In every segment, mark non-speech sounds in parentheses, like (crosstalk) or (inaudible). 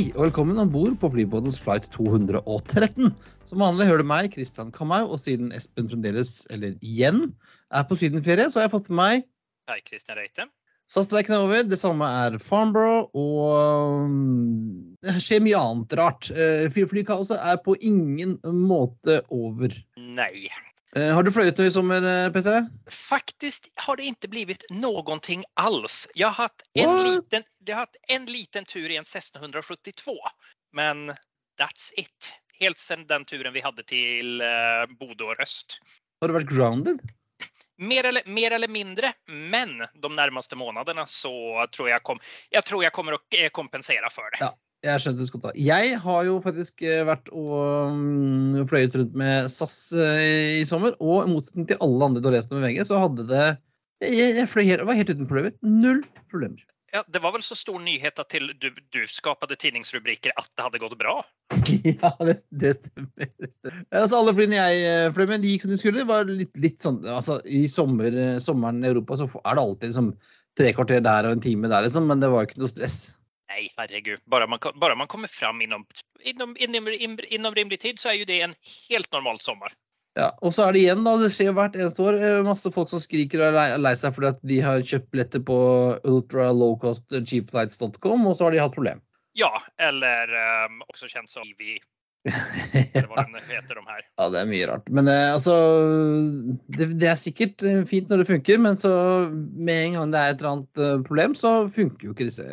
Hei og velkommen om bord på flybåtens flight 213. Som vanlig hører du meg, Kristian Kamau, og siden Espen fremdeles, eller igjen, er på sydenferie, så har jeg fått med meg Hei, Kristian Reite. SAS-streiken er over. Det samme er Farnborough, og det skjer mye annet rart. Fyrflykaoset Flykaoset er på ingen måte over. Nej. Eh, Har du fløyet noe i sommer, eh, PC? Faktiskt har det ikke blivit någonting alls. Jeg har hatt en, liten, jag har hatt en liten tur i en Cessna 172. Men that's it. Helt siden den turen vi hadde till eh, Bodø og Røst. Har du vært grounded? Mer eller, mer eller mindre, men de nærmeste månedene så tror jeg kom, jeg tror jeg kommer å kompensere for det. Ja. Jeg skjønte du skulle ta. Jeg har jo faktisk eh, vært og mm, fløyet rundt med SAS eh, i sommer, og i motsetning til alle andre du har lest om i VG, så hadde det Jeg, jeg fløy helt, var helt uten problemer. Null problemer. Ja, det var vel så stor nyhet at til du, du skapte tidningsrubriker at det hadde gått bra. (laughs) Ja, det, det stemmer. Det stemmer. Altså, alle flyene jeg eh, fløy med, de gikk som de skulle. Det var litt, litt sånn, altså, I sommer, sommeren i Europa så er det alltid liksom, tre kvarter der og en time der, liksom, men det var ikke noe stress. Nej, herregud. Bara man, bara man kommer fram inom, inom, inom, inom rimlig tid så er jo det en helt normal sommer. Ja, og så er det igjen, da, det skjer hvert eneste år, eh, masse folk som skriker og er lei seg fordi at de har kjøpt billetter på ultralowcostcheapflights.com, og så har de hatt problem. Ja, eller um, også kjent som Ivi, eller vad (laughs) de heter de her. Ja, det er mye rart. Men eh, altså det, det er sikkert eh, fint når det funker, men så med en gang det er et eller annet eh, problem, så funker jo ikke disse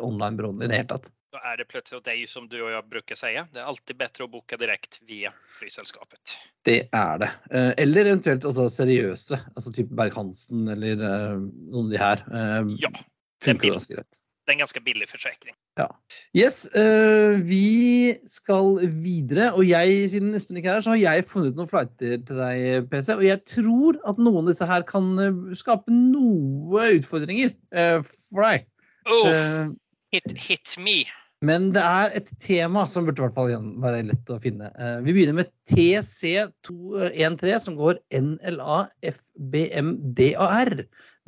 online-byråene i det hele tatt. Da er det plutselig ju som du og jeg bruker å si det er alltid bedre å booke direkte via flyselskapet. Det er det. Eller eventuelt altså, seriøse, altså type Berg-Hansen eller noen av de her. Ja, funker det er ganske greit. Det er en ganske billig försäkring. Yes, uh, vi skal videre. Og jeg, siden Espen ikke er her, så har jeg funnet noen flighter til deg, PC. Og jeg tror at noen av disse her kan eh, skape noe utfordringer uh, for deg. Oh, Eh, hit, hit me. men det er et tema som burde i hvert fall være lett å finne. Vi begynner med TC213, som går NLAFBMDAR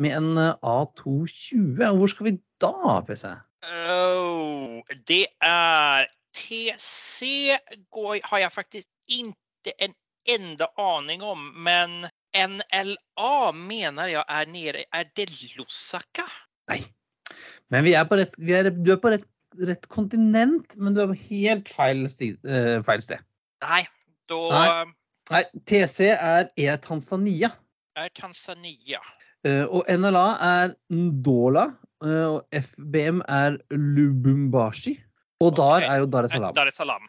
med en eh, A220. Hvor skal vi da, PC? Oh, det är TC går, har jag faktiskt inte en enda aning om, men NLA mener jeg er nede. Er det Lusaka? Nei. Men vi er på rett, vi er, du er på rett, rett kontinent, men du er på helt feil, sti, uh, feil sted. Nei, da Nei. Nei, TC er Air Tanzania. Er Tanzania. Uh, og NLA er Ndola. Eh, og FBM er Lubumbashi. Og DAR Ok. er jo Dar es Salaam. Dar es Salaam.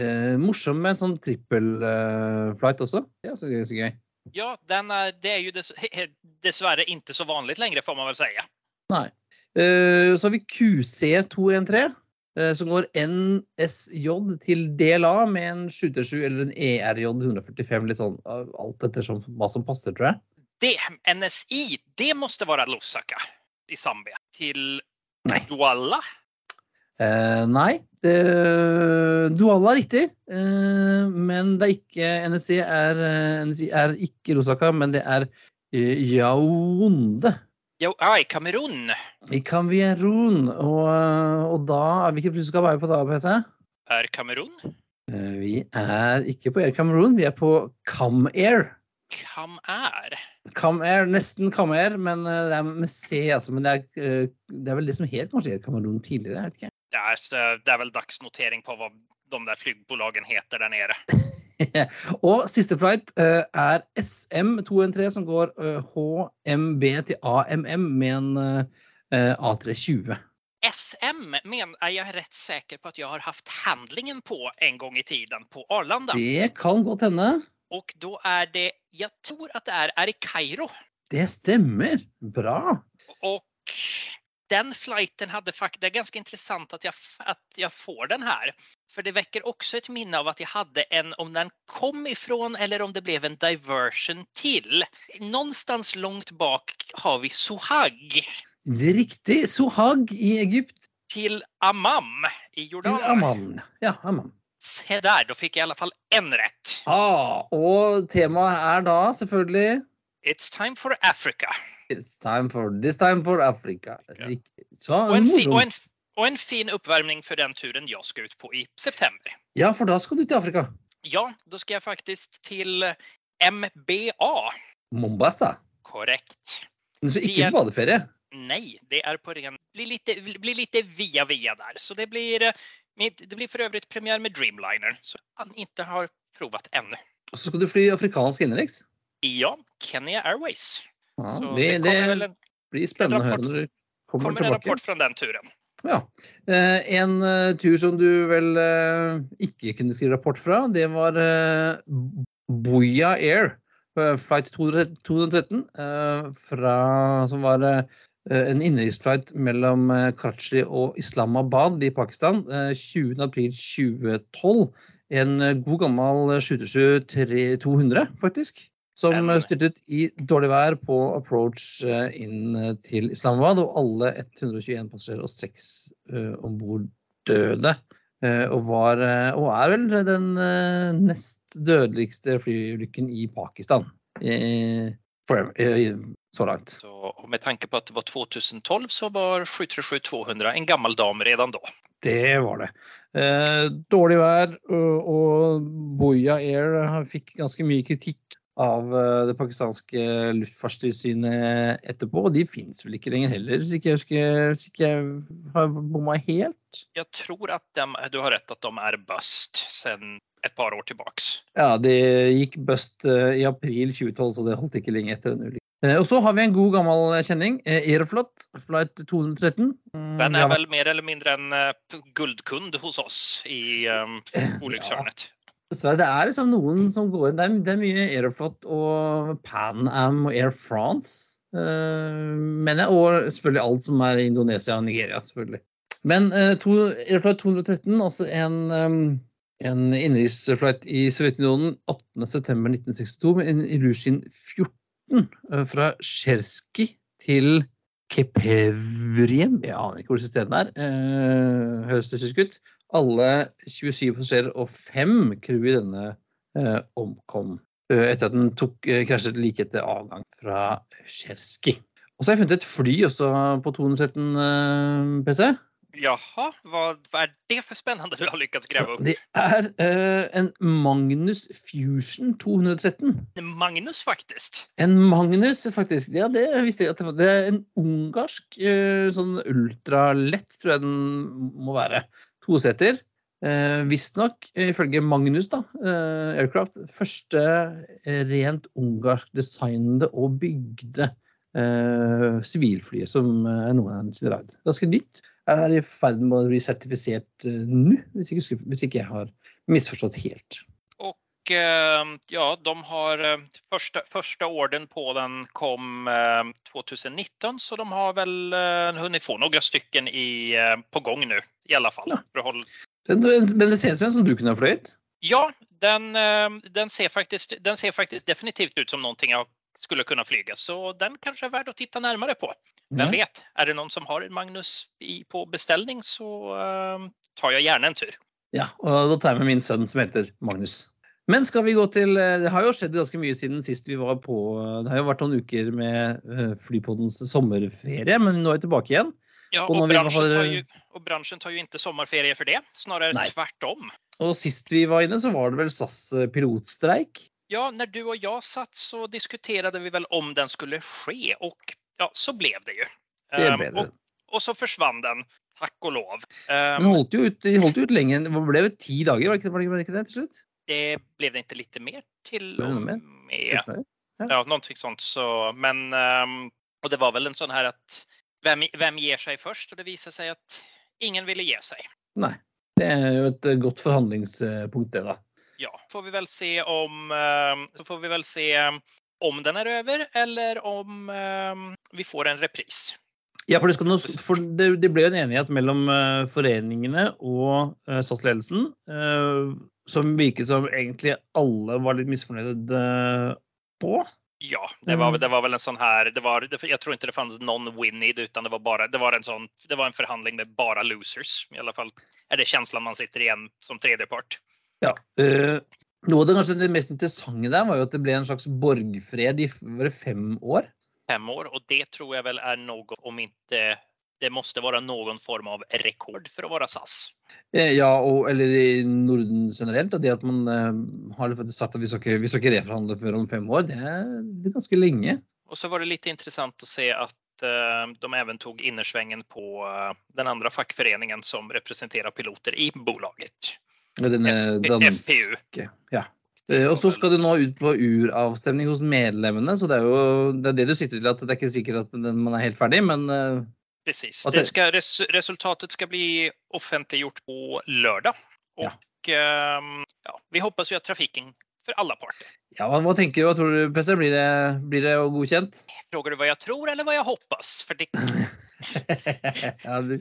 Eh, morsom med en sånn trippelflight også. Ja, så, gøy, så gøy. Ja, den är, det er jo dess, dessverre inte så vanlig lenger, får man vel si. Nei. Eh, så har vi QC213, eh, som går NSJ til DLA med en 737 eller en ERJ 145. Litt sånn eh, alt etter hva som passer, tror jeg. Det, NSI, det måtte være Lusaka i Zambia. Til nei. Douala. Eh, nei, det, Duala er riktig, eh, men det er ikke NSC er, eh, NSI er ikke Rosaka, men det er eh, Yaounde Jo, ja, i Kamerun. i Cameroon. Og, eh, og da er vi ikke flyselskap er vi på da, PC? Är Kamerun? Eh, Vi er ikke på Air Cameroon, vi er på Camair. Kam är. Camair, nesten Camair, men eh, det er med C, altså. Men det er, eh, det er vel det som het kanskje Cameroon tidligere? vet ikke. Det er, det er vel dagsnotering på hva de der flygbolagen heter der nede. (laughs) og siste flight eh, er SM213, som går eh, HMB til AMM med en eh, A320. SM men er jeg rett sikker på at jeg har haft handlingen på en gang i tiden på Arlanda. Det kan godt hende. Och då är det, jag tror att det är, är i Kairo. Det stemmer. Bra. Och den flighten hade faktiskt, det är ganska intressant att jag, att jag får den här. För det väcker också ett minne av att jag hade en, om den kom ifrån eller om det blev en diversion till. Någonstans långt bak har vi Sohag Det er riktig. Sohag i Egypt till Amman i til Jordanien. Amman. Ja, Amman. Se der, da fikk jeg i alle fall en rett. Ah, og temaet er da selvfølgelig It's time for Africa. It's time for this time for Africa. Så og, en, fi, og, en, og, en fin uppvärmning for den turen jeg skal ut på i september. Ja, for da skal du til Afrika. Ja, da skal jeg faktisk til MBA. Mombasa. Korrekt. Men så ikke på badeferie. Nei, det er på ren... blir litt, blir litt via via der. Så det blir, eh, det blir for øvrig premiere med Dreamliner. Så han ikke har provat ennå. Og så skal du fly afrikansk innenriks. Ja, Kenya Airways. Ja, det, det det en, blir spennende å høre når du kommer kommer en rapport fra den turen. Ja. Eh, en eh, tur som du vel eh, ikke kunne skrive rapport fra, det var Boya Air. Flight 213, 213 eh, fra, som var en innenriksflight mellom eh, Karachi og Islamabad i Pakistan eh, 20.4.2012. En eh, god gammel 727-200, faktisk. Som eh, styrtet i dårlig vær på approach eh, inn eh, til Islamabad, og alle 121 passasjerer og seks uh, om bord døde. Uh, og, var, uh, og er vel den eh, nest dødeligste flyulykken i Pakistan. Eh, eh, så langt. Så, och med tanke på att det var 2012 så var 737-200 en gammal dam redan då. Det var det. Eh, dårlig vær, og, og Boya Air eh, fikk ganske mye kritikk av eh, det pakistanske luftfartstilsynet etterpå. Og de fins vel ikke lenger heller, hvis ikke jeg, husker, hvis ikke jeg har bomma helt. Jeg tror at de, du har rett at de er bust sedan ett par år tilbake. Ja, det gikk bust eh, i april 2012, så det holdt ikke lenge etter den ulykken. Eh, og så har vi en god gammel kjenning. eh, Aeroflot, flight 213. Mm, Den er vel mer eller mindre en gullkund guldkund hos oss i (laughs) um, olyckshörnet. Dessverre, det er liksom noen som går inn. Det er, det er mye Aeroflot og Pan Am og Air France. Uh, mener jeg. Og selvfølgelig alt som er i Indonesia og Nigeria. selvfølgelig. Men uh, to, Aeroflot 213, altså en, um, en innenriksflight i Sovjetunionen 18.9.1962 med en Ilyushin 14 uh, fra Sjerski til Kepevriem. Jeg aner ikke hvor stedene er. Uh, høres russisk ut? Alle 27 passasjerer og fem crew i denne eh, omkom eh, etter at den tok, eh, krasjet like etter avgang fra Sjerski. Og så har jeg funnet et fly også på 213 eh, PC. Jaha, hva, hva er det for spennende du har lykkes å skrive opp? Det er uh, en Magnus Fusion 213. Magnus faktisk? En Magnus, faktisk. Ja, det visste jeg at det var. Det er en ungarsk uh, sånn ultralett, tror jeg den må være. Toseter. Uh, Visstnok, eh, ifølge Magnus da, uh, Aircraft, første rent ungarsk designede og bygde sivilflyet som er noen har sin raid. Ganske nytt. Er i ferd med å bli sertifisert eh, nå, hvis hvis ikke jeg har misforstått helt. Og eh, ja, de har første, første första orden på den kom eh, 2019 så de har vel eh, hunnit få noen stycken i, eh, på gang nå, i alle fall. Ja. Den, men det ser ut som en som du kunne ha fløyet. Ja, den, eh, den, ser faktisk, den ser faktisk, definitivt ut som någonting jag skulle kunna flyga så den kanske är värd att titta närmare på. Vem mm. vet, är det någon som har en Magnus i, på beställning så uh, tar jag gärna en tur. Ja, og da tar jeg med min sønn som heter Magnus. Men skal vi gå til eh, Det har jo skjedd ganske mye siden sist vi var på Det har jo vært noen uker med eh, Flypoddens sommerferie, men nå er vi tilbake igjen. Ja, Och och, när vi har- tar ju, och branschen tar ju inte sommarferie för det, snarare Nej. tvärtom. Og sist vi var inne, så var det vel SAS eh, pilotstreik. Ja, när du och jag satt så diskuterade vi väl om den skulle ske och ja, så blev det ju. Det blev ble det. Och, och så försvann den, tack och lov. Men Ehm, holdt jo ut, de holdt jo ut lenge. Det ble jo ti dager, var det ikke, var det, ikke det til slutt? det blev det inte lite mer till og med. Ja, någonting sånt. Så, men, ehm, och det var väl en sån här att vem, vem ger sig först? Och det visade sig att ingen ville ge sig. Nei. Det er jo et godt forhandlingspunkt, det, da. Ja, får vi väl se om, ehm, så får vi väl se om den är över eller om ehm, vi får en repris. Ja, for det, nå, for det, det ble en enighet mellom eh, foreningene og uh, SAS-ledelsen, eh, som virket som egentlig alle var litt misfornøyde eh, på. Ja, det var, Mm. det var vel en sånn her det var, jag tror ikke det fanns noen win i det utan det var bare, det var en sånn, det var en forhandling med bare losers. I alle fall er det känslan man sitter igjen som tredjepart. Ja. eh, noe av det kanskje det mest interessante der var jo at det ble en slags borgfred i var det fem år. Fem år og det tror jeg vel er noe, om ikke det måtte være noen form av rekord for å være SAS. Eh, Ja, og, eller i Norden generelt. Det at man eh, har sagt at vi skal vi skal ikke reforhandle før om fem år, det er, det er ganske lenge. Og så var det litt interessant å se at de även tog innersvängen på den andra fackföreningen som representerer piloter i bolaget. Denne danske. Ja. Eh, Og så skal det nå ut på uravstemning hos medlemmene, så det er jo det, er det du sitter til at det er ikke sikkert at den, man er helt ferdig, men eh, Precis. Det ska, res, resultatet skal bli offentliggjort på lördag. Ja. Ehm, ja, vi hoppas jo at trafiken for alle parter. ja, hva, tenker du? Hva tror du, PC? Blir det, blir det godkjent? Spør du hva jeg tror eller hva jeg håper? För det, (laughs) ja, du,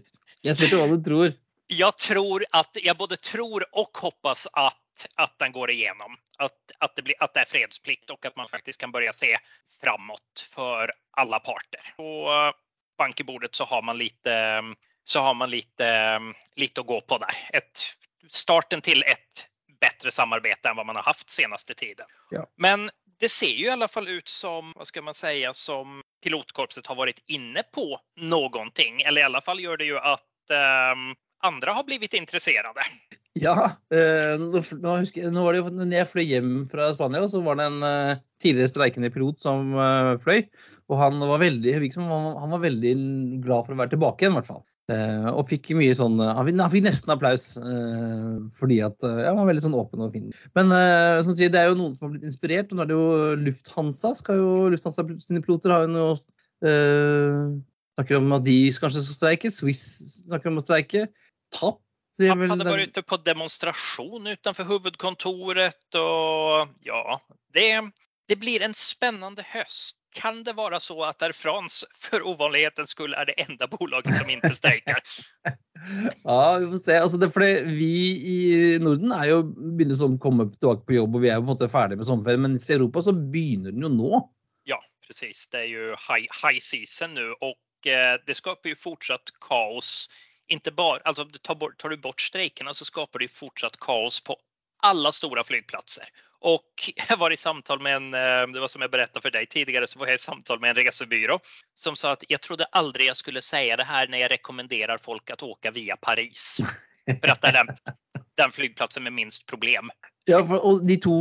jeg spurte hva du tror. Jag tror att jag både tror och hoppas att, att den går igjennom. At, at, det blir, at, det er fredsplikt og at man faktisk kan börja se framåt for alle parter. På eh, bankebordet så har man lite, så har man lite, lite å gå på der. Et, starten til et bättre samarbeid enn hva man har hatt seneste tiden. Ja. Men det ser jo i alle fall ut som, hva skal man säga, som pilotkorpset har vært inne på någonting. Eller i alle fall gjør det jo at ehm, andra har blivit intresserade. Ja. eh, nå, husker, nå var det jo når jeg fløy hjem fra Spania, så var det en eh, tidligere streikende pilot som eh, fløy. Og han var veldig, liksom, han, var veldig glad for å være tilbake igjen, i hvert fall. Og fikk mye sånn Han fikk, nesten applaus fordi at ja, han var veldig sånn åpen og fin. Men som sier, det er jo noen som har blitt inspirert. og Nå er det jo Lufthansa. skal jo, Lufthansa sine piloter har jo nå øh, snakker om at de kanskje skal streike. Swiss snakker om å streike. TAP det er Han hade varit ute på demonstration utanför huvudkontoret och ja, det, det blir en spännande höst. Kan det vara så att Air France för ovanlighetens skull är det enda bolaget som inte strejkar? (laughs) Ja, vi får se. Altså, det er fordi vi i Norden er jo begynner som å komme tilbake på jobb, og vi er jo på en måte ferdig med sommerferien. Men i Europa så begynner den jo nå. Ja, precis. Det är ju high, high season nu och eh, det skapar ju fortsatt kaos. Inte bara, alltså tar, du bort strejkerna så skapar det fortsatt kaos på alla stora flygplatser. Och (laughs) jag var i samtal med en, eh, det var som jag berättade för dig tidigare, så var jag i samtal med en resebyrå som sa att jag trodde aldrig jag skulle säga det här när jag rekommenderar folk att åka via Paris. (laughs) För att det är den, den flygplatsen med minst problem. Ja, for, og de to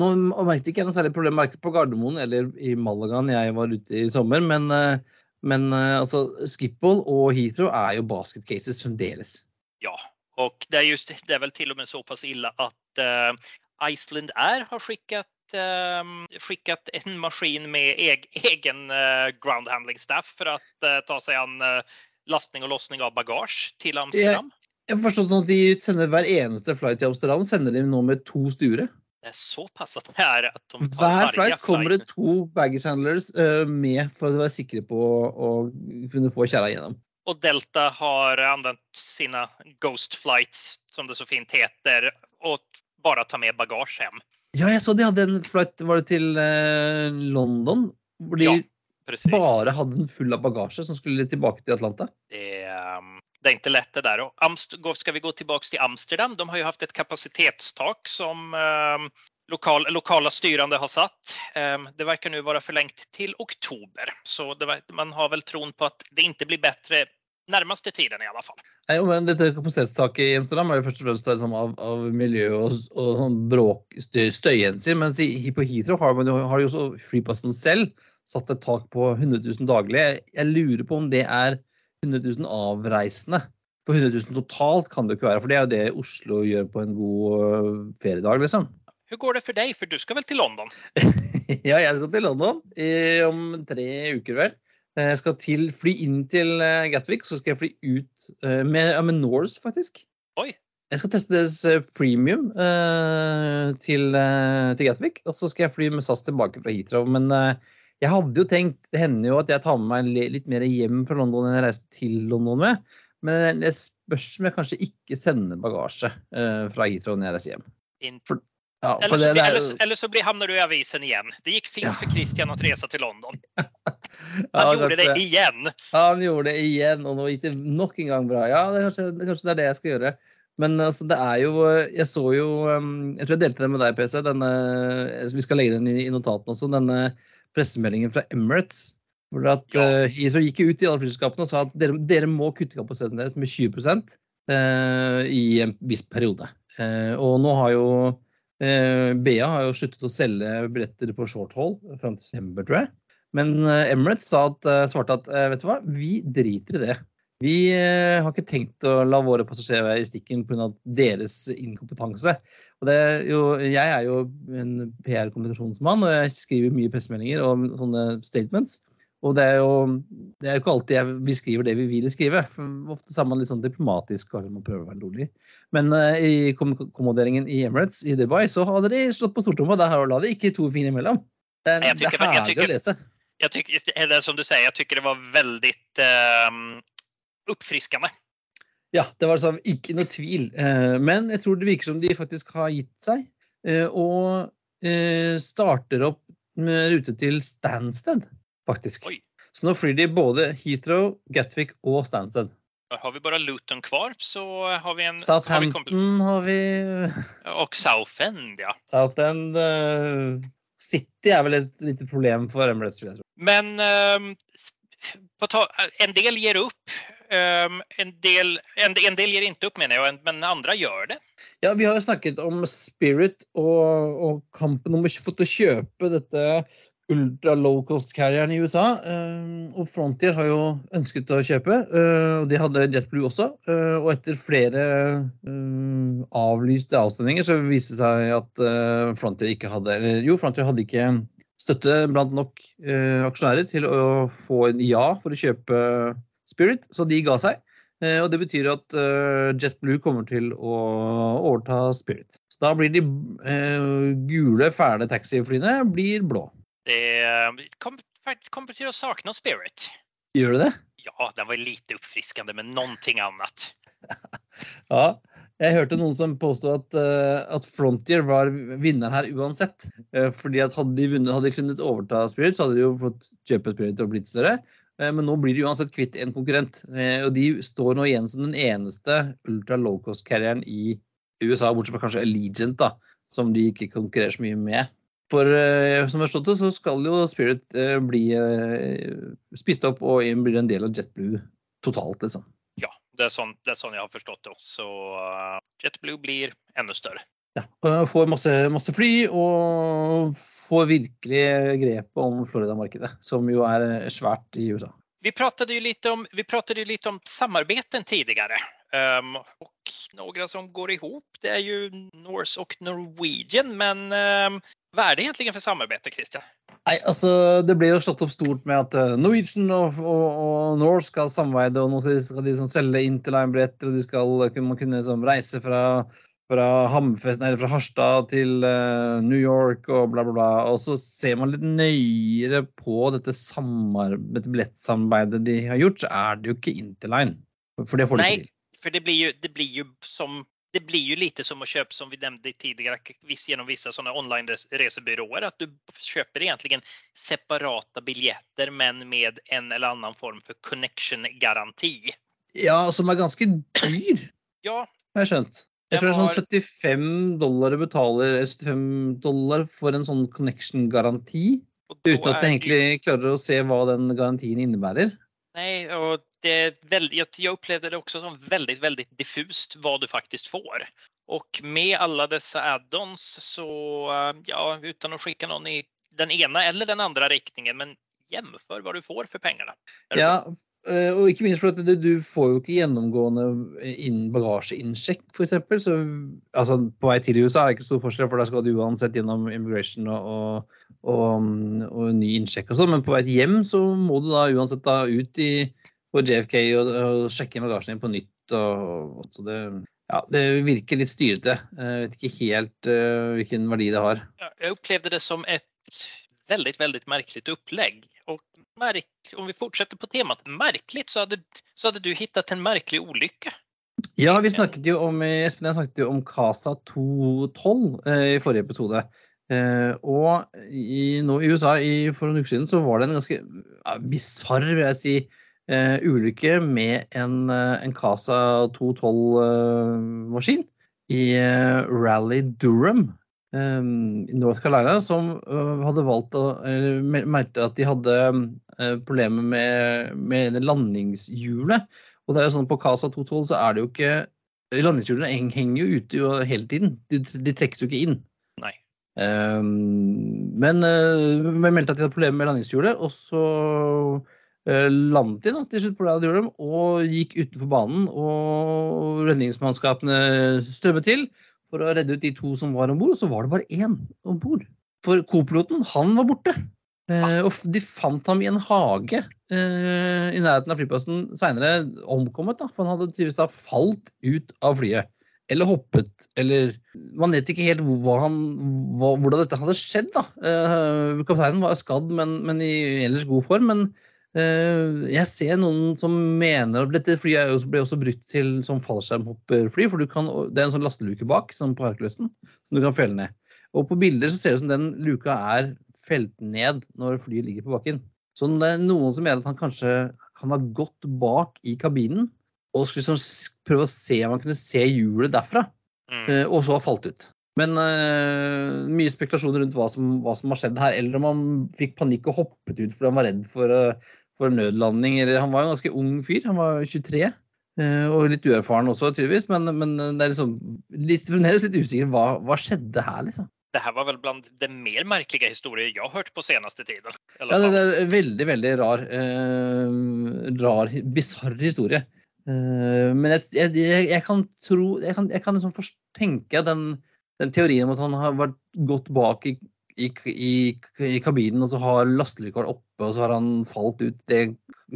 Nå merket ikke jeg noe særlig problem verken på Gardermoen eller i Malaga jeg var ute i sommer, men, eh, men eh, altså, Skipwall og Heathrow er jo basket cases fremdeles. Ja, och det är just det är väl till och med så pass illa att eh, Iceland Air har skickat uh, skickat en maskin med eg, egen uh, ground handling staff för att uh, ta sig an uh, lastning och lossning av bagage till Amsterdam. Jeg har forstått at de sender hver eneste flight til Amsterdam sender de nå med to styre. Det at det er at de Hver flight kommer det to baggage handlers uh, med for å være sikre på å kunne få kjerra gjennom. Og Delta har anvendt sine Ghost flights som det så fint heter og bare ta med bagasje hjem. Ja, jeg så de hadde en flight var det til uh, London, hvor de Ja, bare hadde den full av bagasje som skulle tilbake til Atlanta. Det um, det är inte lätt det där. Och Amst ska vi gå tillbaks till Amsterdam? De har ju haft ett kapacitetstak som lokale lokal, lokala har satt. Um, det verkar nu vara förlängt till oktober, så det, man har väl tron på att det inte blir bättre närmaste tiden i alla fall. Nei, men dette kapasitetstaket i Amsterdam er det først og fremst liksom, av, av miljø og, og sånn bråk, støy, støyhensyn. Mens i, på Heathrow har, man jo, har jo også flyplassen selv satt et tak på 100 000 daglig. Jeg lurer på om det er 100 000 avreisende. For 100 000 totalt kan det ikke være, for det er jo det Oslo gjør på en god øh, feriedag, liksom. Hvordan går det for deg, for du skal vel til London? (laughs) ja, jeg skal til London i, om tre uker, vel. Eh, Jeg skal til, fly inn til eh, Gatwick, så skal jeg fly ut eh, med, ja, med Norse, faktisk. Oi. Jeg skal teste deres premium eh, til, til Gatwick, og så skal jeg fly med SAS tilbake fra Heathrow. Men eh, jeg hadde jo tenkt Det hender jo at jeg tar med meg litt mer hjem fra London enn jeg reiste til London med. Men det spørs om jeg kanskje ikke sender bagasje uh, fra Heathrow når jeg reiser hjem. For, Ja, Eller så, det, det er eller, eller så blir, havner du i avisen igjen. Det gikk fint Ja. for Christian å reise til London. (laughs) Ja, Han gjorde kanskje det igjen. Han gjorde det igjen, og nå gikk det nok en gang bra. Ja, det er kanskje, det, kanskje det er det jeg skal gjøre. Men altså, det er jo Jeg så jo um, Jeg tror jeg delte det med deg, PC. Denne, vi skal legge den i, i notatene også. Denne pressemeldingen fra Emirates. Hvor at Ja. uh, gikk ut i alle flyselskapene og sa at dere, dere må kutte kapasiteten deres med 20 uh, i en viss periode. Uh, og nå har jo eh, BA har jo sluttet å selge billetter på short hold fram til desember, tror jeg. Men eh, Emirates sa at, eh, svarte at eh, vet du hva, vi driter i det. Vi eh, har ikke tenkt å la våre passasjerer være i stikken pga. deres inkompetanse. Og det er jo, jeg er jo en PR-kommunikasjonsmann, og jeg skriver mye pressemeldinger og sånne statements. Og det er jo, det er jo ikke alltid jeg, vi skriver det vi vil skrive. For ofte er man litt sånn diplomatisk og man prøver å være rolig. Men uh, i kom- kommoderingen i Emirates i Dubai så hadde de slått på stortromma. Der la de ikke to fingre imellom. Det er, er herlig å lese. Jeg tykker, eller som du sier, jeg tykker det var veldig ehm, uppfriskande. Ja, det var sånn, ikke noe tvil. Eh, Men jeg tror det virker som de faktisk har gitt seg. eh, Og eh, starter opp med rute til Stansted, faktisk. Oi. Så nå flyr de både Heathrow, Gatwick og Stansted. Har vi bare Luton kvar så har vi en... Southampton har vi Og Southend, ja. Southend uh, City er vel et lite problem for Emirates. vil jeg tro. Men uh, en del gir upp. Ehm, en, del, en, en del gir inte opp, mener jeg, men andre gjør det. Ja, Vi har jo snakket om Spirit og, og kampen om å kjøpe dette ultra low cost-carrieren i USA. eh, og Frontier har jo ønsket å kjøpe, eh, og de hadde JetBlue også. eh, og etter flere eh, avlyste avstemninger så viste det seg at Frontier ikke hadde eller jo, Frontier hadde ikke støtte blant nok aksjonærer til å få en ja for å kjøpe Spirit, så de ga seg. Eh, Og det betyr at eh, JetBlue kommer til å overta Spirit. Så da blir de eh, gule, fæle taxiflyene blir blå. Det faktiskt kommer till att Spirit. Gjør det det? Ja, den var lite uppfriskande med ting annet (laughs) Ja. Jeg hørte noen som påstod at, at Frontier var vinneren her uansett. Fordi at hadde de vunnet, hadde de kunnet overta Spirit, så hadde de jo fått kjøpe Spirit og blitt større. Eh, Men nå blir de uansett kvitt en konkurrent. Eh, Og de står nå igjen som den eneste ultra low cost-carrieren i USA, bortsett fra kanskje Allegiant, da, som de ikke konkurrerer så mye med. For eh, som jeg har forstått det, så skal jo Spirit bli spist opp og blir en del av JetBlue totalt, liksom. Ja, det er sånn, det er sånn jeg har forstått det. Så eh, JetBlue blir enda større. Ja, får masse, masse fly og får virkelig grepet om Florida-markedet, som jo er svært i USA. Vi pratet jo litt om, vi pratade ju om samarbeten tidligere. Um, og noen som går ihop, det er jo Norse og Norwegian. Men um, hva er det egentlig for samarbeidet, Christian? Nei, altså, Det ble jo slått opp stort med at eh, Norwegian og, og, og Norse skal samarbeide, og nå skal de, sånn, selge Interline-billetter, og de skal kunne- man kunne liksom, reise fra, fra, Hamfest, nei, fra Harstad til uh, New York og bla, bla, bla. Og så ser man litt nøyere på dette, dette billettsamarbeidet de har gjort, så er det jo ikke Interline. For det får de ikke til. For det blir jo, det blir jo som det blir jo lite som å kjøpe, som vi nevnte tidligere, viss- gjennom vissa sådana online-resebyråer, at du kjøper egentlig separata biljetter men med en eller annen form for connection-garanti. Ja, som er ganske dyr, Ja, har jeg skjønt. Jeg tror det er sånn 75 dollar du betaler eller 75 dollar for en sånn connection-garanti. Uten at jeg egentlig klarer å se hva den garantien innebærer. Nej, och det är väldigt, jag, jag upplevde det också som väldigt, väldigt diffust vad du faktiskt får. Och med alla dessa add-ons så, eh, ja, utan att skicka någon i den ena eller den andra riktningen, men jämför vad du får för pengarna. Ja, og ikke minst for at du, får jo ikke gjennomgående inn bagasjeinnsjekk, f.eks. Så altså, på vei til USA er det ikke stor forskjell, for da skal du uansett gjennom immigration og, og, og, og ny innsjekk og sånn. Men på vei hjem så må du da uansett da ut i, på JFK og, sjekke bagasjen din på nytt. Så det, ja, det virker litt styrete. Jeg vet ikke helt uh, hvilken verdi det har. Ja, opplevde det som et veldig, veldig merkelig upplägg. Och märk, om vi fortsätter på temat märkligt så hade, så hade du hittat en märklig olycka. Ja, vi snakket jo om Espen jeg snakket jo om Casa 212 eh, i forrige episode. Eh, og i, nå i USA i, for noen uker siden så var det en ganske ja, bisarr, vil jeg si, eh, ulykke med en, eh, en Casa 212-maskin i eh, Rally Durham. I North Carolina som uh, hadde valgt å eller meldte at de hadde uh, problemer med, med landingshjulet. Og det er jo sånn på Casa 212 så er det jo ikke Landingshjulene henger jo ute hele tiden. De, de trekkes jo ikke inn. Nei. Um, men vi meldte at de hadde problemer med landingshjulet, og så uh, landet de da, til slutt på gjorde, og gikk utenfor banen. Og redningsmannskapene strømmet til for å redde ut de to som var om bord, og så var det bare én om bord. For co-piloten, han var borte. Eh, og de fant ham i en hage eh, i nærheten av flyplassen seinere, omkommet. da, For han hadde tydeligvis da falt ut av flyet. Eller hoppet, eller Man vet ikke helt hva han, hva, hvordan dette hadde skjedd. da. Eh, kapteinen var skadd, men, men i ellers god form. Men jeg ser noen som mener at dette flyet jo- ble også brukt til som fallskjermhopperfly. For du kan, det er en sånn lasteluke bak som på Herkulesen som du kan felle ned. Og på bilder så ser det ut som den luka er felt ned når flyet ligger på bakken. Så det er noen som mener at han kanskje kan ha gått bak i kabinen og skulle sånn prøve å se om han kunne se hjulet derfra, Mm. eh, og så ha falt ut. Men uh, mye spekulasjoner rundt hva som, hva som har skjedd her. Eller om han fikk panikk og hoppet ut fordi han var redd for, eh, for nødlanding. Han var jo en ganske ung fyr, han var 23. eh, Og litt uerfaren også, tydeligvis. Men, men det er liksom litt, fremdeles litt usikker. Hva, hva skjedde her, liksom? Det her var vel blant de mer merkelige historier har hørt på seneste tiden. Ja, det, det er en veldig, veldig rar, eh, rar bisarr historie. Eh, men jeg, jeg, jeg, jeg kan tro Jeg kan, jeg kan liksom forst- tenke den, den teorien om at han har vært gått bak i, i, i, i kabinen, og så har lasteluka vært oppe, og så har han falt ut. Det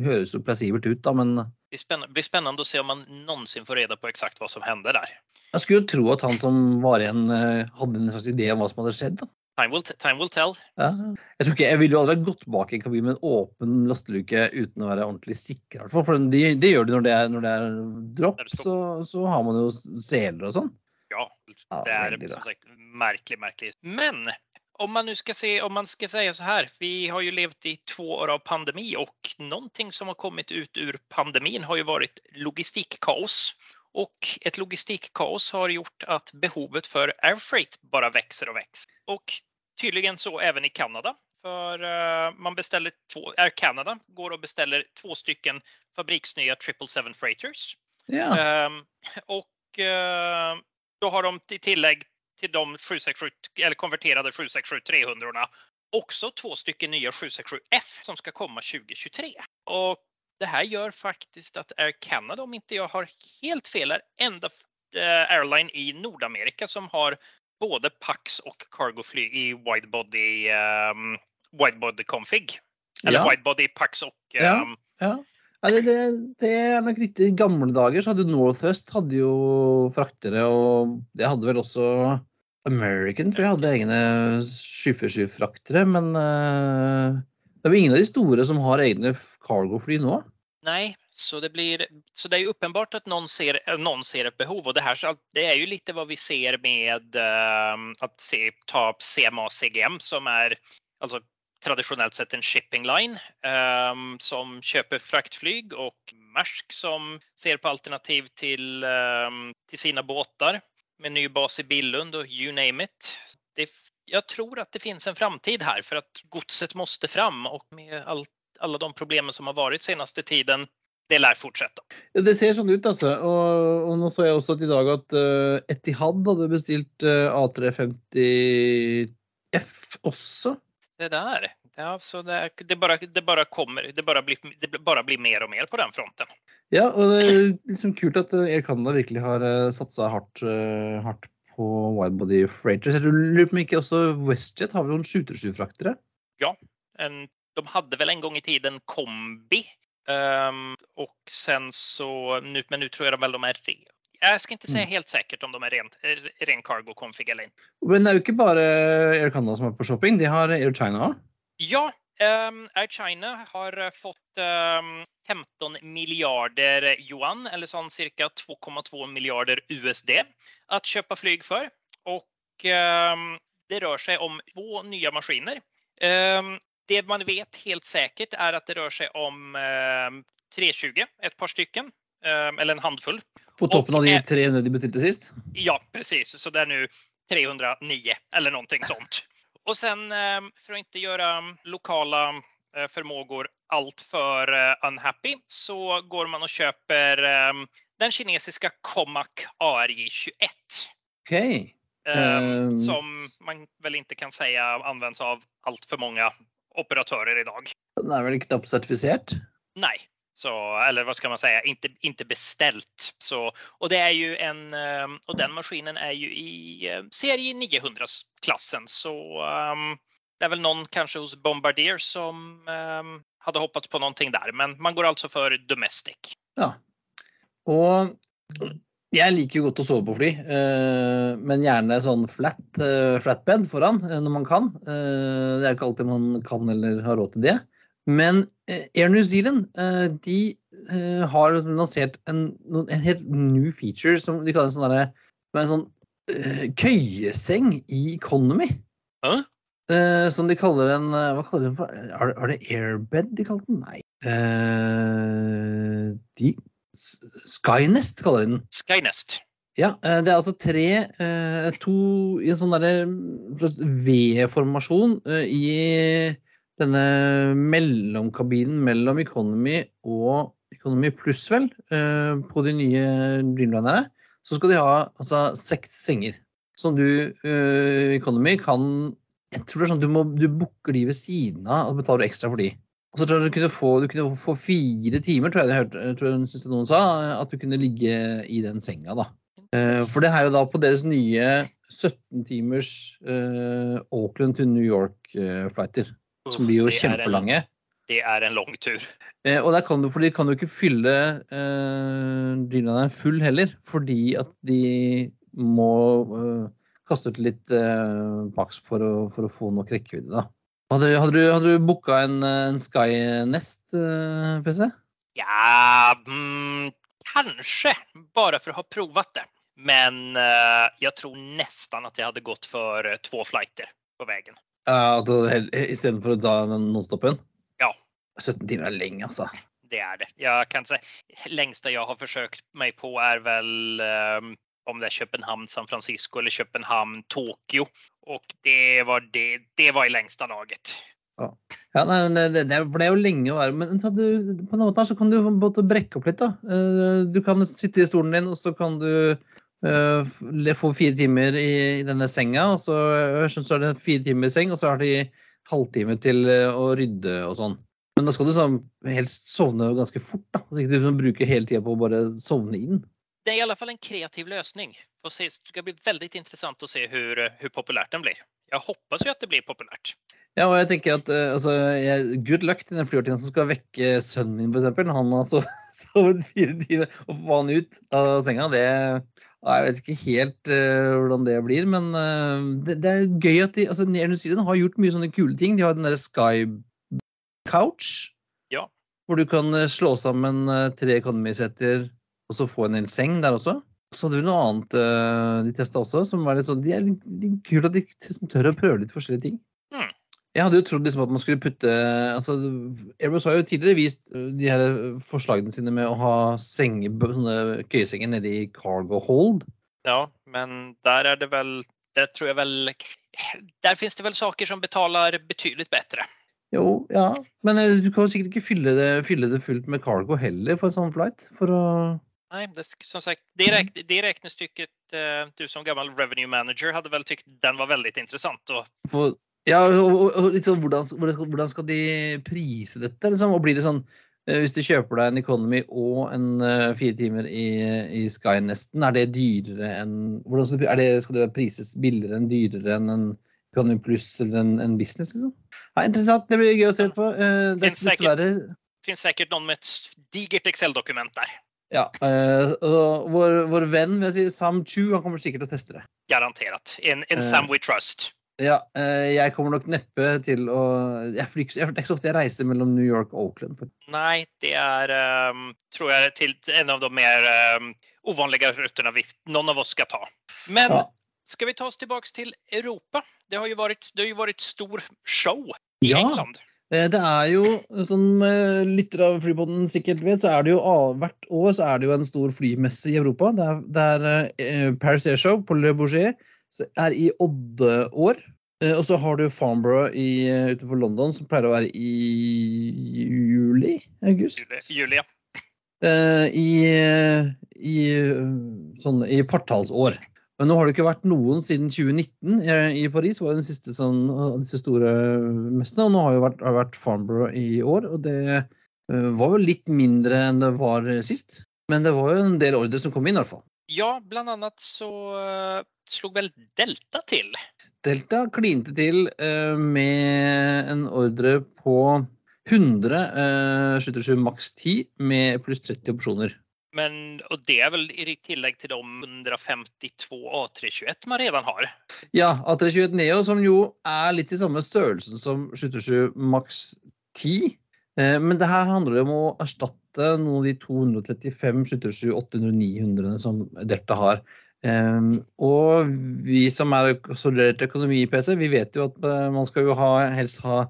høres jo plassibelt ut, da, men Det blir spennende blir att se om man noensinne får reda på eksakt hva som hender der. jeg skulle jo tro at han som var igjen, eh, hadde en slags idé om hva som hadde skjedd. da. Time will, time will tell. Ja. Jeg tror ikke, jeg ville jo aldri ha gått bak i en kabin med en åpen lasteluke uten å være ordentlig sikker. For det de gjør du når det er, når det er dropp, så, så har man jo seler og sånn. Ja, Ja, det er väldigt som sagt merkelig, merkelig. Men om man nu ska se, om man ska säga så här, vi har ju levt i två år av pandemi och någonting som har kommit ut ur pandemin har ju varit logistikkaos. Och ett logistikkaos har gjort att behovet för air freight bara växer och växer. Och tydligen så även i Kanada. För eh, man beställer två, Air Canada går och beställer två stycken fabriksnya 777 freighters. Yeah. Um, och uh, då har de i tillägg till de 767 eller konverterade 767 300 också två stycken nya 767F som ska komma 2023. Och det här gör faktiskt att Air Canada, om inte jag har helt fel, är enda eh, airline i Nordamerika som har både Pax och cargofly i widebody um, widebody config. Eller Ja. widebody Pax och Ja. ehm, ja. Ja, det, det, det er nok riktig. I gamle dager så hadde Northwest hadde jo fraktere, og det hadde vel også American, tror jeg, hadde egne 747-fraktere. Men uh, det er jo ingen av de store som har egne cargofly nå. Nei, så det, blir, så det er ju uppenbart at noen ser, noen ser et behov Og det her, det er jo litt hva vi ser med uh, att se, ta CMA CGM som er altså, tradisjonelt sett en shipping line um, som kjøper fraktflyg og Mersk som ser på alternativ til, um, til sine båtar med ny bas i Billund och you name it. Det, jag tror att det finns en framtid här för att godset måste fram och med allt alla de problemen som har varit senaste tiden, det lär fortsette. Ja, det ser sånn ut, altså. Og, og nå så jeg også at i dag at uh, Etihad hadde bestilt uh, A350F også. Det der. ja, så det, det, bare, det bare kommer, det bare, blir, det bare blir mer og mer på den fronten. Ja, og det er liksom kult at eh, Air Canada virkelig har uh, satsa hardt, eh, hardt på widebody freighters. Jeg lurer på om ikke også WestJet har vel noen 737-fraktere? En, de hadde vel en gang i tiden kombi Um, og sen så nu, men nå tror jeg väl de er re, jag ska inte säga Mm. helt sikkert om de er rent, eh, ren cargo config eller ikke. Men det er jo ikke bare Air Canada som er på shopping, de har Air China òg. Ja, Air China har eh, fått ehm, 15 miljarder yuan, eller sånn cirka 2,2 miljarder USD, å kjøpe flyg for. Och ehm, det rör seg om två nye maskiner. Det man vet helt sikkert, er at det rör seg om ehm, 320, et par stycken, ehm, eller en handfull. På toppen av de eh, 300 de bestilte sist. Ja, precis. Så det er nu 309 eller noe sånt. Och sen eh, för att inte göra lokala eh, förmågor alltför eh, unhappy så går man och köper den kinesiska Comac ARJ21. Okej. Okay. som man väl inte kan säga används av allt för många operatörer idag. Den är väl knappt certifisert? Nej, så, eller vad ska man säga, inte, inte beställt. Så, och det är ju en, ehm, och den maskinen är ju i eh, serie 900-klassen. Så um, det är väl någon kanske hos Bombardier som um, hade hoppats på någonting där. Men man går alltså för Domestic. Ja. Och jeg liker jo godt å sove på fly, eh, men gjerne sånn flat, eh, flatbed foran når man kan. Det er ikke alltid man kan eller har råd til det. Men Air New Zealand de har lansert en, en helt new feature som de kaller en sånn, der, en sånn køyeseng i economy. Hæ? Som de kaller en Hva kaller de den for? Er det airbed de kalte den? Nei. De Skynest kaller de den. Skynest. Ja, det er altså tre To i en sånn derre V-formasjon i denne mellomkabinen mellom Economy og Economy pluss, vel, på de nye Dreamlinerne. Så skal de ha altså seks senger som du i Economy kan Jeg tror det er sånn du, må, du booker de ved siden av og betaler ekstra for de. Og så tror jeg du kunne få, du kunne få fire timer, tror jeg, jeg hørte, tror jeg synes noen sa, at du kunne ligge i den senga. da. For det er jo da på deres nye 17 timers Auckland til New York-flighter. Som blir jo kjempelange. det er en lang tur. Eh, og der kan du, for de kan jo ikke fylle eh, Dreamlineren full heller, fordi at de må kaste ut litt eh, baks for, for, å få nok rekkevidde. da. Hadde, hadde, du, hadde du booka en, en Sky Nest, PC? Ja, mm, Kanskje, bare for å ha prøvd det. Men uh, jeg tror nesten at jeg hadde gått for uh, två flighter på vägen. Uh, Istedenfor å ta den nonstopen? Ja. 17 timer er lenge, altså. Det er det. Jeg kan si, lengste jeg har forsøkt meg på er vel um, om det er København, San Francisco eller København, Tokyo. Og det var, det, det var i lengste laget. Ja, ja nei, det, det, det er jo lenge å være Men du, på en måte så kan du brekke opp litt. da. Du kan sitte i stolen din, og så kan du uh, få fire timer i, denne senga. og så, så er det fire timer i seng, og så har de halvtime til å rydde og sånn. Men da skal du sånn, helst sovne ganske fort. da, Så ikke du bruker hele tida på å bare sovne inn det er i alle fall en kreativ løsning. Det skal bli veldig interessant å se hur, hvor populært den blir. Jeg hoppas jo at det blir populärt. Ja, og jeg tenker at altså, jeg, Good luck til den flyvertinnen som skal vekke sønnen min, f.eks. Han har sovet (laughs) fire timer. Å få han ut av senga, det Jeg vet ikke helt uh, hvordan det blir, men uh, det, det, er gøy at de altså, New Zealand har gjort mye sånne kule ting. De har den derre Sky Couch, ja. hvor du kan slå sammen uh, tre economy-setter og så få en hel seng der også. Så hadde vi noe annet uh, de testa også, som var litt sånn De er litt, litt kult at de tør å prøve litt forskjellige ting. Jeg hadde jo trodd liksom at man skulle putte altså Airbus har jo tidligere vist de her forslagene sine med å ha senge, sånne køyesenger nede i cargo hold. Ja, men der er det vel Der tror jeg vel Der finnes det vel saker som betaler betydelig bedre. Jo, ja. Men du kan jo sikkert ikke fylle det, fylle det fullt med cargo heller på en sånn flight. for å Nei, det, som sagt, det, räk, det regnestykket eh, du som gammel revenue manager hadde vel tykt den var veldig interessant. Og... For, ja, og, og, liksom, hvordan, hvordan, skal de prise dette? Liksom? Og blir det sånn, Hvis du kjøper deg en Economy og en uh, fire timer i, i Skynesten, er det dyrere enn skal, det, det, skal det prises billigere enn dyrere enn en Economy Pluss eller en, en business? liksom? Ja, interessant. Det blir gøy å se på. Uh, det finnes, dessverre... säkert, finns säkert noen med et digert Excel-dokument der. Ja, uh, og vår, vår, venn vil jeg si, Sam Chu han kommer sikkert til å teste det. Garantert. En, en Sam we trust. Ja, uh, jeg kommer nok neppe til å jeg flyk, Det er ikke så ofte jeg reiser mellom New York og Oakland. Nei, det er um, tror jeg til en av de mer um, uvanlige rutene vi, noen av oss skal ta. Men ja. skal vi ta oss tilbake til Europa? Det har jo vært, det har jo vært stor show i ja. England. Eh, det er jo, som lytter lyttere av Flypodden sikkert vet, så er det jo hvert år så er det jo en stor flymesse i Europa. Det er, det er Paris Air Show på Le Bourget er i Odde-år. Eh, og så har du Farnborough i, eh, utenfor London, som pleier å være i juli? August? Juli, juli ja. Eh, I, i, sånn, i partallsår. Men nå har det ikke vært noen siden 2019 i Paris. var den siste sånn, disse store mestene, og Nå har det vært, har vært Farnborough i år. og Det var jo litt mindre enn det var sist. Men det var jo en del ordre som kom inn, i hvert fall. Ja, bland annat så slog vel Delta til. Delta klinte til uh, med en ordre på 100 uh, 77 maks 10 med pluss 30 opsjoner. Men, og det er vel i tillegg til de 152 A321 man redan har? Ja, A321 Neo, som jo er litt i samme størrelsen som 727 maks 10. Eh, men det her handler om å erstatte noen av de 235 727 800 900 som Delta har. Um, og vi som er studert økonomi i PC, vi vet jo at uh, man skal jo ha, helst ha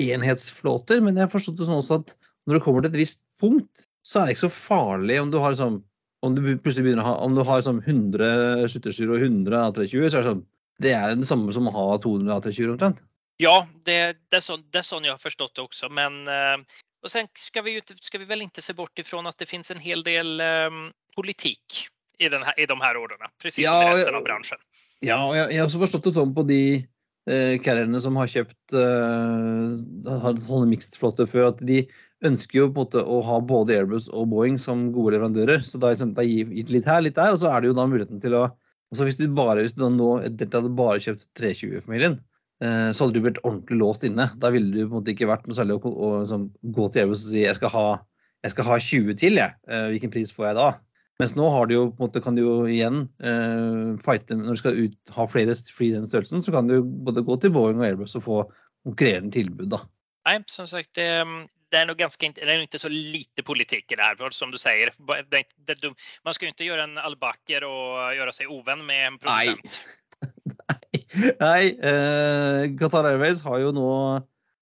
enhetsflåter, men jeg har forstått det sånn også at når det kommer til et visst punkt, så er det ikke så farlig om du har sånn om du plutselig begynner å ha om du har sånn 100 skytterstyr og 100 A320, så er det sånn Det er det samme som å ha 200 A320 omtrent. Ja, det, det, er sånn, det är sån jeg har forstått det også. Men och og sen skal vi, skal vi vel ikke se bort ifrån at det finnes en hel del um, politikk i, här, i de här ordrene. Precis ja, som i resten av bransjen. Ja, jeg, jeg har også forstått det sånn på de eh, carrierne som har kjøpt eh, har sånne mixed-flåter før, at de ønsker jo på en måte å ha både Airbus og Boeing som gode leverandører. Så da, har da gir litt her, litt der, og så er det jo da muligheten til å altså Hvis du bare, hvis du da nå etter at du bare kjøpt 320-familien, eh, så hadde du vært ordentlig låst inne. Da ville du på en måte ikke vært noe særlig å, å, å liksom, gå til Airbus og si jeg skal ha, jeg skal ha 20 til, jeg. Eh, hvilken pris får jeg da? Mens nå har du jo, måte, kan du jo igjen uh, fighte Når du skal ut, ha flere fly i den størrelsen, så kan du både gå til Boeing og Airbus og få konkurrerende tilbud. da. Nei, som sagt, det, det er nog det ikke så lite politikk i det her, som du det, man skal jo ikke gjøre en albakker og gjøre seg uvenn med en produsent. Nei, Nei eh, Qatar Airways har jo nå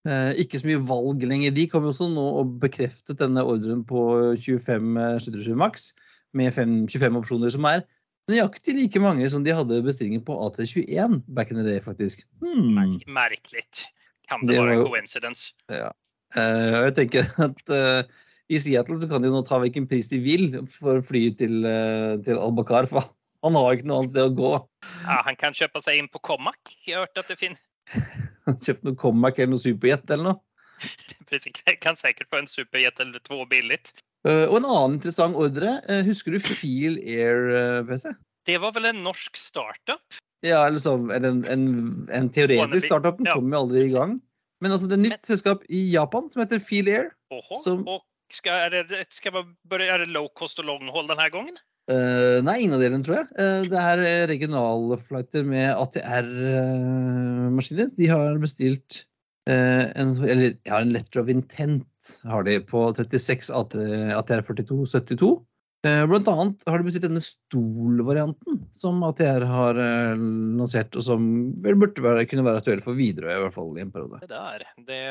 eh, ikke så mye valg lenger. De kommer også nå og bekreftet denne ordren på 25 77 maks med 5, 25 opsjoner, som er nøyaktig like mange som de hadde bestillinger på AT21 back in the day, faktisk. Hmm. Merkelig. Kan det, det være en coincidence? Ja. Eh, jeg tenker (laughs) at uh, i Seattle så kan de nå ta hvilken pris de vil for å fly til, uh, til Al-Bakar, for han har ikke noe annet sted å gå. Ja, Han kan kjøpe seg inn på Comac. Jeg har hørt at det finnes (laughs) Kjøpt noe Comac eller noe Superjet eller noe? (laughs) Jeg kan sikkert få en Superjet eller to billig. Uh, og en annen interessant ordre. Uh, husker du Feel Air-PC? Uh, det var vel en norsk startup? Ja, eller, så, en, en, en, teoretisk startup. Den kom jo aldri i gang. Men altså, det er et nytt selskap i Japan som heter Feel Air. Oho, som... og skal, er, det, skal man, er det low cost og long hold denne gangen? Uh, nei, ingen av delene, tror jeg. Uh, det er regionalflighter med ATR-maskiner. De har bestilt uh, en, eller ja, en letter of intent har de på 36 ATR42 72. Eh, blant annet har de bestilt denne stolvarianten som ATR har lansert, og som vel burde være, kunne være aktuell for Widerøe i hvert fall i en periode. Det der, det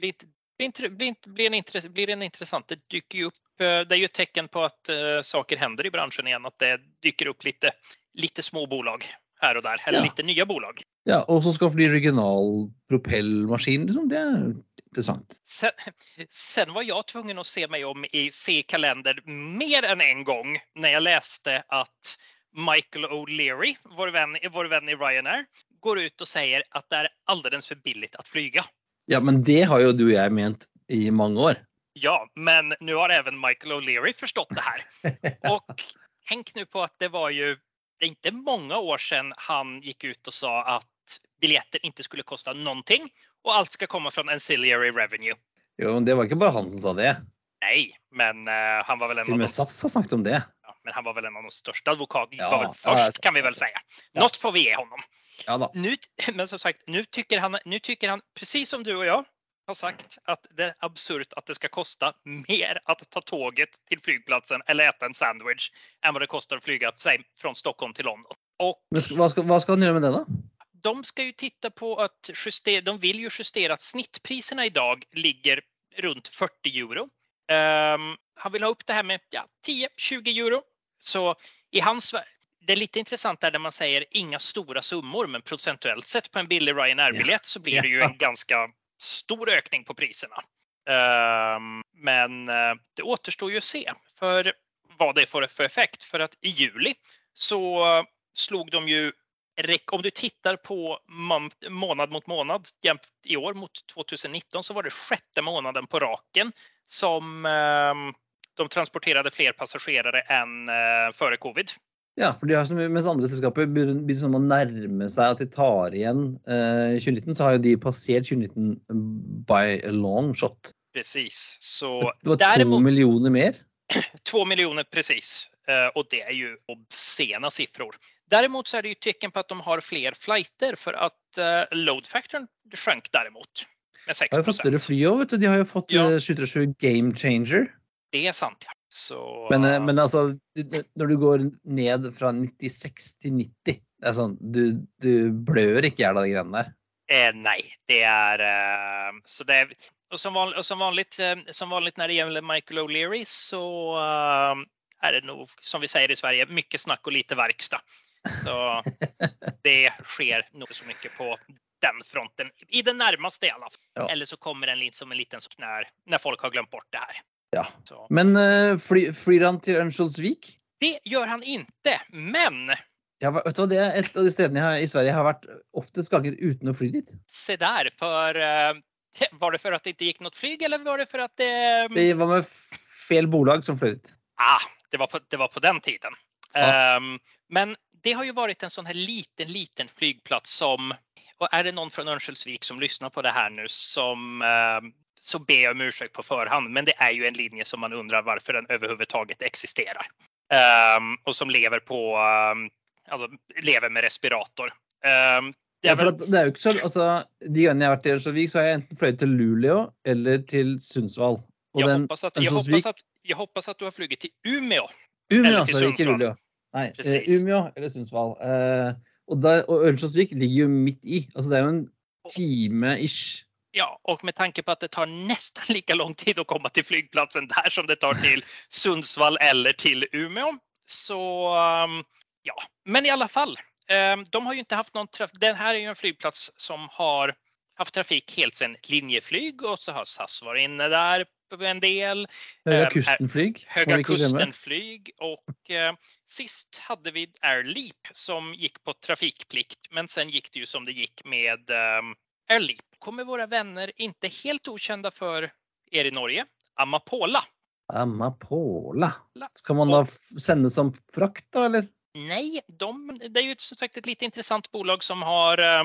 blir, blir, en blir en interessant. Det dyker jo opp Det er jo et tegn på at uh, saker hender i bransjen igjen. At det dyker opp litt, litt små bolag her og der. Eller ja. litt nye bolag. Ja, og så skal bli regional propellmaskin. Liksom. Det er interessant. Sen, sen, var jeg tvungen å se meg om i C-kalender mer enn en gang når jeg leste at Michael O'Leary, vår venn, vår venn i Ryanair, går ut og sier at det er alldeles for billig å flyge. Ja, men det har jo du og jeg ment i mange år. Ja, men nå har även Michael O'Leary forstått det her. (laughs) Og tenk nå på at det var jo det är inte många år sedan han gick ut och sa att biljetter inte skulle kosta någonting och allt ska komma från ancillary revenue. Jo, men det var ikke bare han som sa det. Nej, men uh, han var väl en av med SAS har snakket om det. Men han var väl en av de största advokaterna. Ja, var väl först, kan vi väl säga. Ja. Något får vi ge honom. Ja, nu, (laughs) men som sagt, nu tycker, han, nu tycker han, precis som du och jag, har sagt att det är absurt att det ska kosta mer att ta tåget till flygplatsen eller äta en sandwich än vad det kostar att flyga sig från Stockholm till London. Och Men vad ska, vad ska han göra med det då? De ska ju titta på att justera, de vill ju justera att snittpriserna idag ligger runt 40 euro. Um, han vill ha upp det här med ja, 10-20 euro. Så i hans, det är lite intressant där, där man säger inga stora summor, men procentuellt sett på en billig Ryanair-biljett så blir det ju en ganska stor ökning på priserna. Ehm, men eh, det återstår ju att se för vad det får för effekt. För att i juli så slog de ju om du tittar på månad mot månad jämt i år mot 2019 så var det sjätte månaden på raken som ehm, de transporterade fler passagerare enn eh, før covid. Ja, for de har, mens andre selskaper begynner sånn å nærme seg at de tar igjen eh, 2019, så har jo de passert 2019 by a long shot. Precis. Så det var däremot, to millioner mer? (clears throat) Två miljoner, precis. Eh, og det er jo obscena siffror. Derimot så er det ju tecken på at de har flere flighter for at uh, load factorn sjönk däremot. Med 6 De har fått større fly òg, vet du. De har jo fått ja. 737 eh, Game Changer. Det er sant, ja. Så, men, uh, men altså, når du går ned fra 96 til 90, det er sånn, du, du blør ikke i hjel av de greiene der. Eh, nei, det er eh, så det er og som, vanlig, og som, vanligt, eh, som vanlig når det gjelder Michael O'Leary så er det noe, som vi sier i Sverige mye snakk og lite verkstad. Så (laughs) det skjer noe så mye på den fronten i det nærmeste, i alle fall. Ja. Eller så kommer den som en liten knær når folk har glemt bort det här. Ja, så. men uh, fly, flyr han til Örnsköldsvik? Det gjør han ikke, men Ja, vet du, hva, det er et av de stedene har, i Sverige jeg har vært oftest ganger uten å fly dit. Se der, for uh, var det for at det ikke gikk noe flyg eller var det for at det... Det var med fel bolag som fløy dit. Ah, det var på, det var på den tiden. Ja. Um, men det har ju varit en sån här liten, liten flygplats som och är det någon från Örnsköldsvik som lyssnar på det här nu som uh, så ber jag om ursäkt på förhand. Men det är ju en linje som man undrar varför den överhuvudtaget existerar. Um, och som lever på, alltså lever med respirator. Det, ja, for det det jo ikke också, altså, de gangene jeg har vært i Ørnskjølsvik, så har jeg enten fløyet til Luleå eller til Sundsvall. Jeg den, hoppas at, jag, hoppas att, jag hoppas att du har flyget til Umeå. Umeå, altså ikke Luleå. Nej, eh, Umeå eller Sundsvall. Eh, og, där, och Örnsköldsvik ligger jo midt i. Altså det er jo en time ish. Ja, og med tanke på at det tar nesten like lang tid å komme til flygplatsen der som det tar til Sundsvall eller til Umeå. Så um, ja, men i alle fall. Um, de har jo ikke haft noen trafikk Den her er jo en flygplats som har haft trafikk helt siden Linjeflyg og så har SAS vært inne där en del. Höga ehm, Kustenflyg. Höga Kustenflyg och eh, sist hade vi Air Leap som gick på trafikplikt men sen gick det ju som det gick med eh, Air Leap. Kommer våra vänner, inte helt okända för er i Norge, Amapola. Amapola. Ska man då sända som frakt då eller? Nej, de, det är ju som sagt ett lite intressant bolag som har eh,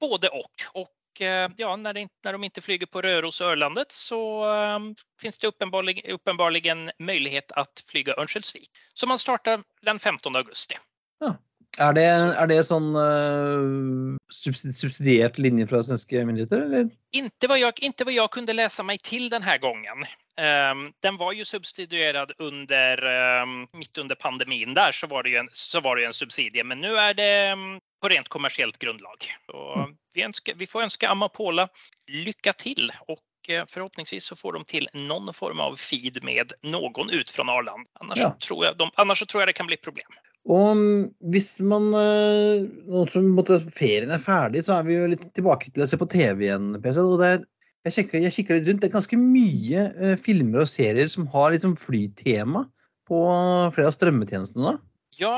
både och. Och Eh, ja, när, det, när de inte flyger på Röros och Örlandet så um, finns det uppenbarligen, uppenbarligen möjlighet att flyga Örnsköldsvik. Så man startar den 15 augusti. Ja. Er det, er det sånn uh, subsidiert linje från svenska myndigheter? Eller? Inte, vad jag, inte vad jag kunde läsa mig till den här gången. Um, den var ju subsidierad under, um, mitt under pandemin där så var, det ju en, så var det en subsidie. Men nu är det um, på rent kommersielt grunnlag. Så mm. vi, ønsker, vi får ønske Amapola lykke til. og Forhåpningsvis så får de til noen form av feed med noen ut fra Arland. Annars, ja. tror, jeg de, annars tror jeg det kan bli problem. Og hvis man eh, Nå som ferien er ferdig, så er vi jo litt tilbake til å se på TV igjen. PC, og det er, jeg, kikker, jeg kikker litt rundt. Det er ganske mye eh, filmer og serier som har liksom flytema på flere av strømmetjenestene. da. Ja,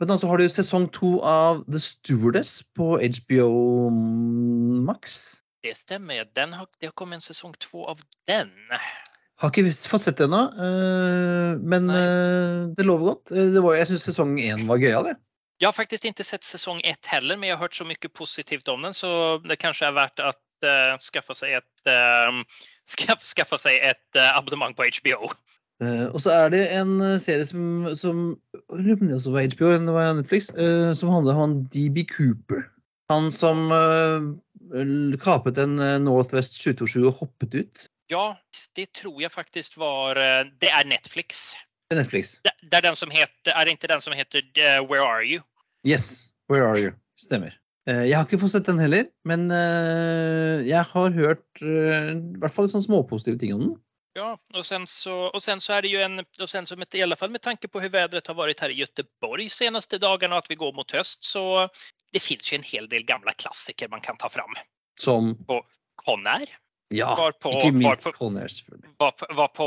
men så har du sesong to av The Stewardess på HBO Max. Det stemmer. Den har, det har kommet en sesong to av den. Har ikke fått sett det ennå, eh, men Nej. Eh, det lover godt. Eh, det var, jeg syns sesong én var gøyal. Jeg har faktisk ikke sett sesong ett heller, men jeg har hørt så mye positivt om den så det kanskje er verdt å uh, skaffe seg et uh, (laughs) skaffe, skaffe seg et uh, abonnement på HBO. Uh, og så er det en serie som, som også var HBO det var Netflix, uh, som handler om DB Cooper. Han som uh, kapet en Northwest 727 og hoppet ut. Ja, det tror jeg faktisk var Det er Netflix. Det er Netflix. Det, det er, den som heter, er det ikke den som heter Where Are You? Yes, Where Are You. Stemmer. Jeg har ikke fått sett den heller, men jeg har hørt i hvert fall sånn småpositive ting om den. Ja, och sen, så, och sen så är det ju en, och sen som med, i alla fall med tanke på hur vädret har varit här i Göteborg senaste dagarna och att vi går mot höst så det finns ju en hel del gamla klassiker man kan ta fram. Som På Conair Ja, Var på- ikke minst var på- Conair, selvfølgelig. var, på, var, på,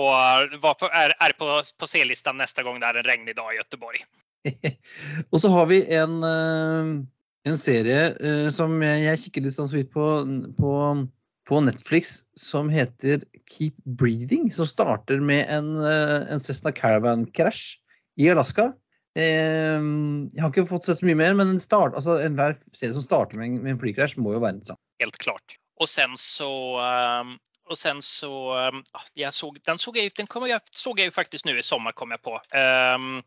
var på, är, är på, på C-listan nästa gång det är en regnig dag i Göteborg. (laughs) Og så har vi en, eh, en serie eh, som jeg kikker litt sånn så vidt på, på, på Netflix, som heter Keep Breathing. Som starter med en, eh, en Cessna Caravan-krasj i Alaska. Eh, Jeg har ikke fått sett så mye mer, men en start, altså enhver serie som starter med en, med en flykrasj, må jo være interessant. Helt klart. Og sen så Og och sen så, ehm, ja, jag såg, den såg jag ju, den kom jag, såg jag ju faktiskt nu i sommar kom jag på. Um,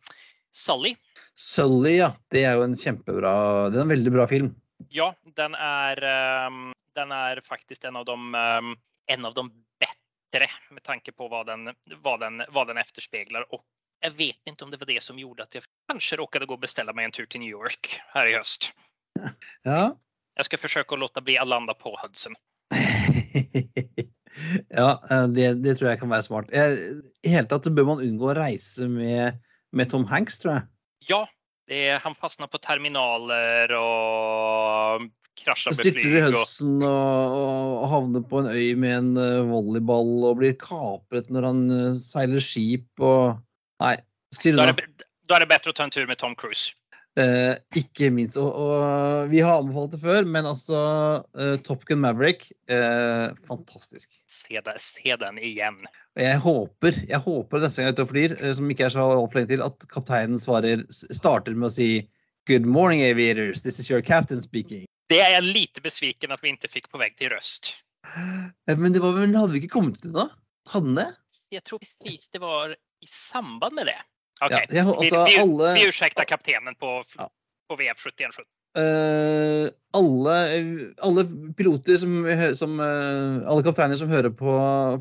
Sully, Sully, ja. Det er jo en kjempebra Det er en veldig bra film. ja, den är, ehm, den er faktisk en av de, ehm, en av de bättre med tanke på hva den, vad den, vad den efterspeglar. Och jag vet inte om det var det som gjorde at jeg kanskje råkade gå och beställa mig en tur til New York her i høst. Ja. Jeg skal forsøke å låta bli å landa på Hudson. (laughs) ja, eh, det, det tror jeg kan være smart. I hele tatt bør man unngå å reise med, med Tom Hanks, tror jeg. Ja, det han fastna på terminaler og krasja med Styrter i hønsen og, og havner på en øy med en eh, volleyball og blir kapret når han eh, seiler skip og Nei, skriv unna. det, då är det bedre å ta en tur med Tom Cruise. Eh, ikke minst. Og, og vi har anbefalt det før, men altså eh, Top Gun Maverick eh, Fantastisk. Se, den- se den igjen. Jeg håper, jeg håper neste gang jeg er ute og flyr, som ikke er så altfor lenge til, at kapteinen svarer, starter med å si Good morning, aviators. This is your captain speaking. Det er jeg lite besviken at vi ikke fikk på vei til Røst. Men det var vel, hadde vi ikke kommet til det? Hadde den det? Jeg tror precis det var i samband med det. Okej, Ja, jeg, altså, vi, vi, alle, vi ursäktar kaptenen på, Ja. på VF 71. Uh, alle, alle piloter som, som uh, Alle kapteiner som hører på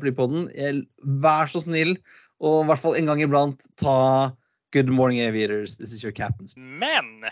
flypodden, jeg- vær så snill, og i hvert fall en gang iblant, ta Good morning, aviators. This is your captain. Men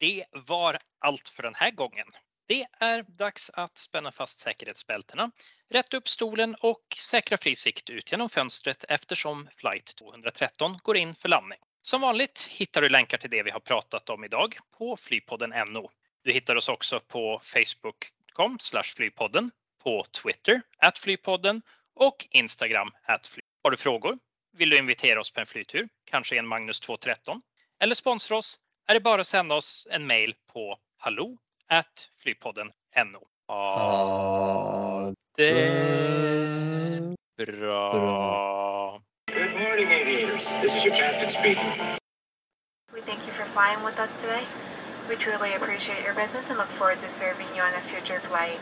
det var alt for denne här gången. Det är dags att spänna fast säkerhetsbältena, rätta upp stolen och säkra fri sikt ut genom fönstret eftersom flight 213 går in för landning. Som vanligt hittar du länkar till det vi har pratat om idag på Flypodden NO. Du hittar oss också på facebook.com flypodden, på Twitter at flypodden och Instagram at flypodden. Har du frågor? Vill du invitera oss på en flytur? Kanske en Magnus 213? Eller sponsra oss? Är det bara att sända oss en mail på hallå at flypodden NO. Ah, det bra. Good morning, aviators. This is your captain speaking. We thank you for flying with us today. We truly appreciate your business and look forward to serving you on a future flight.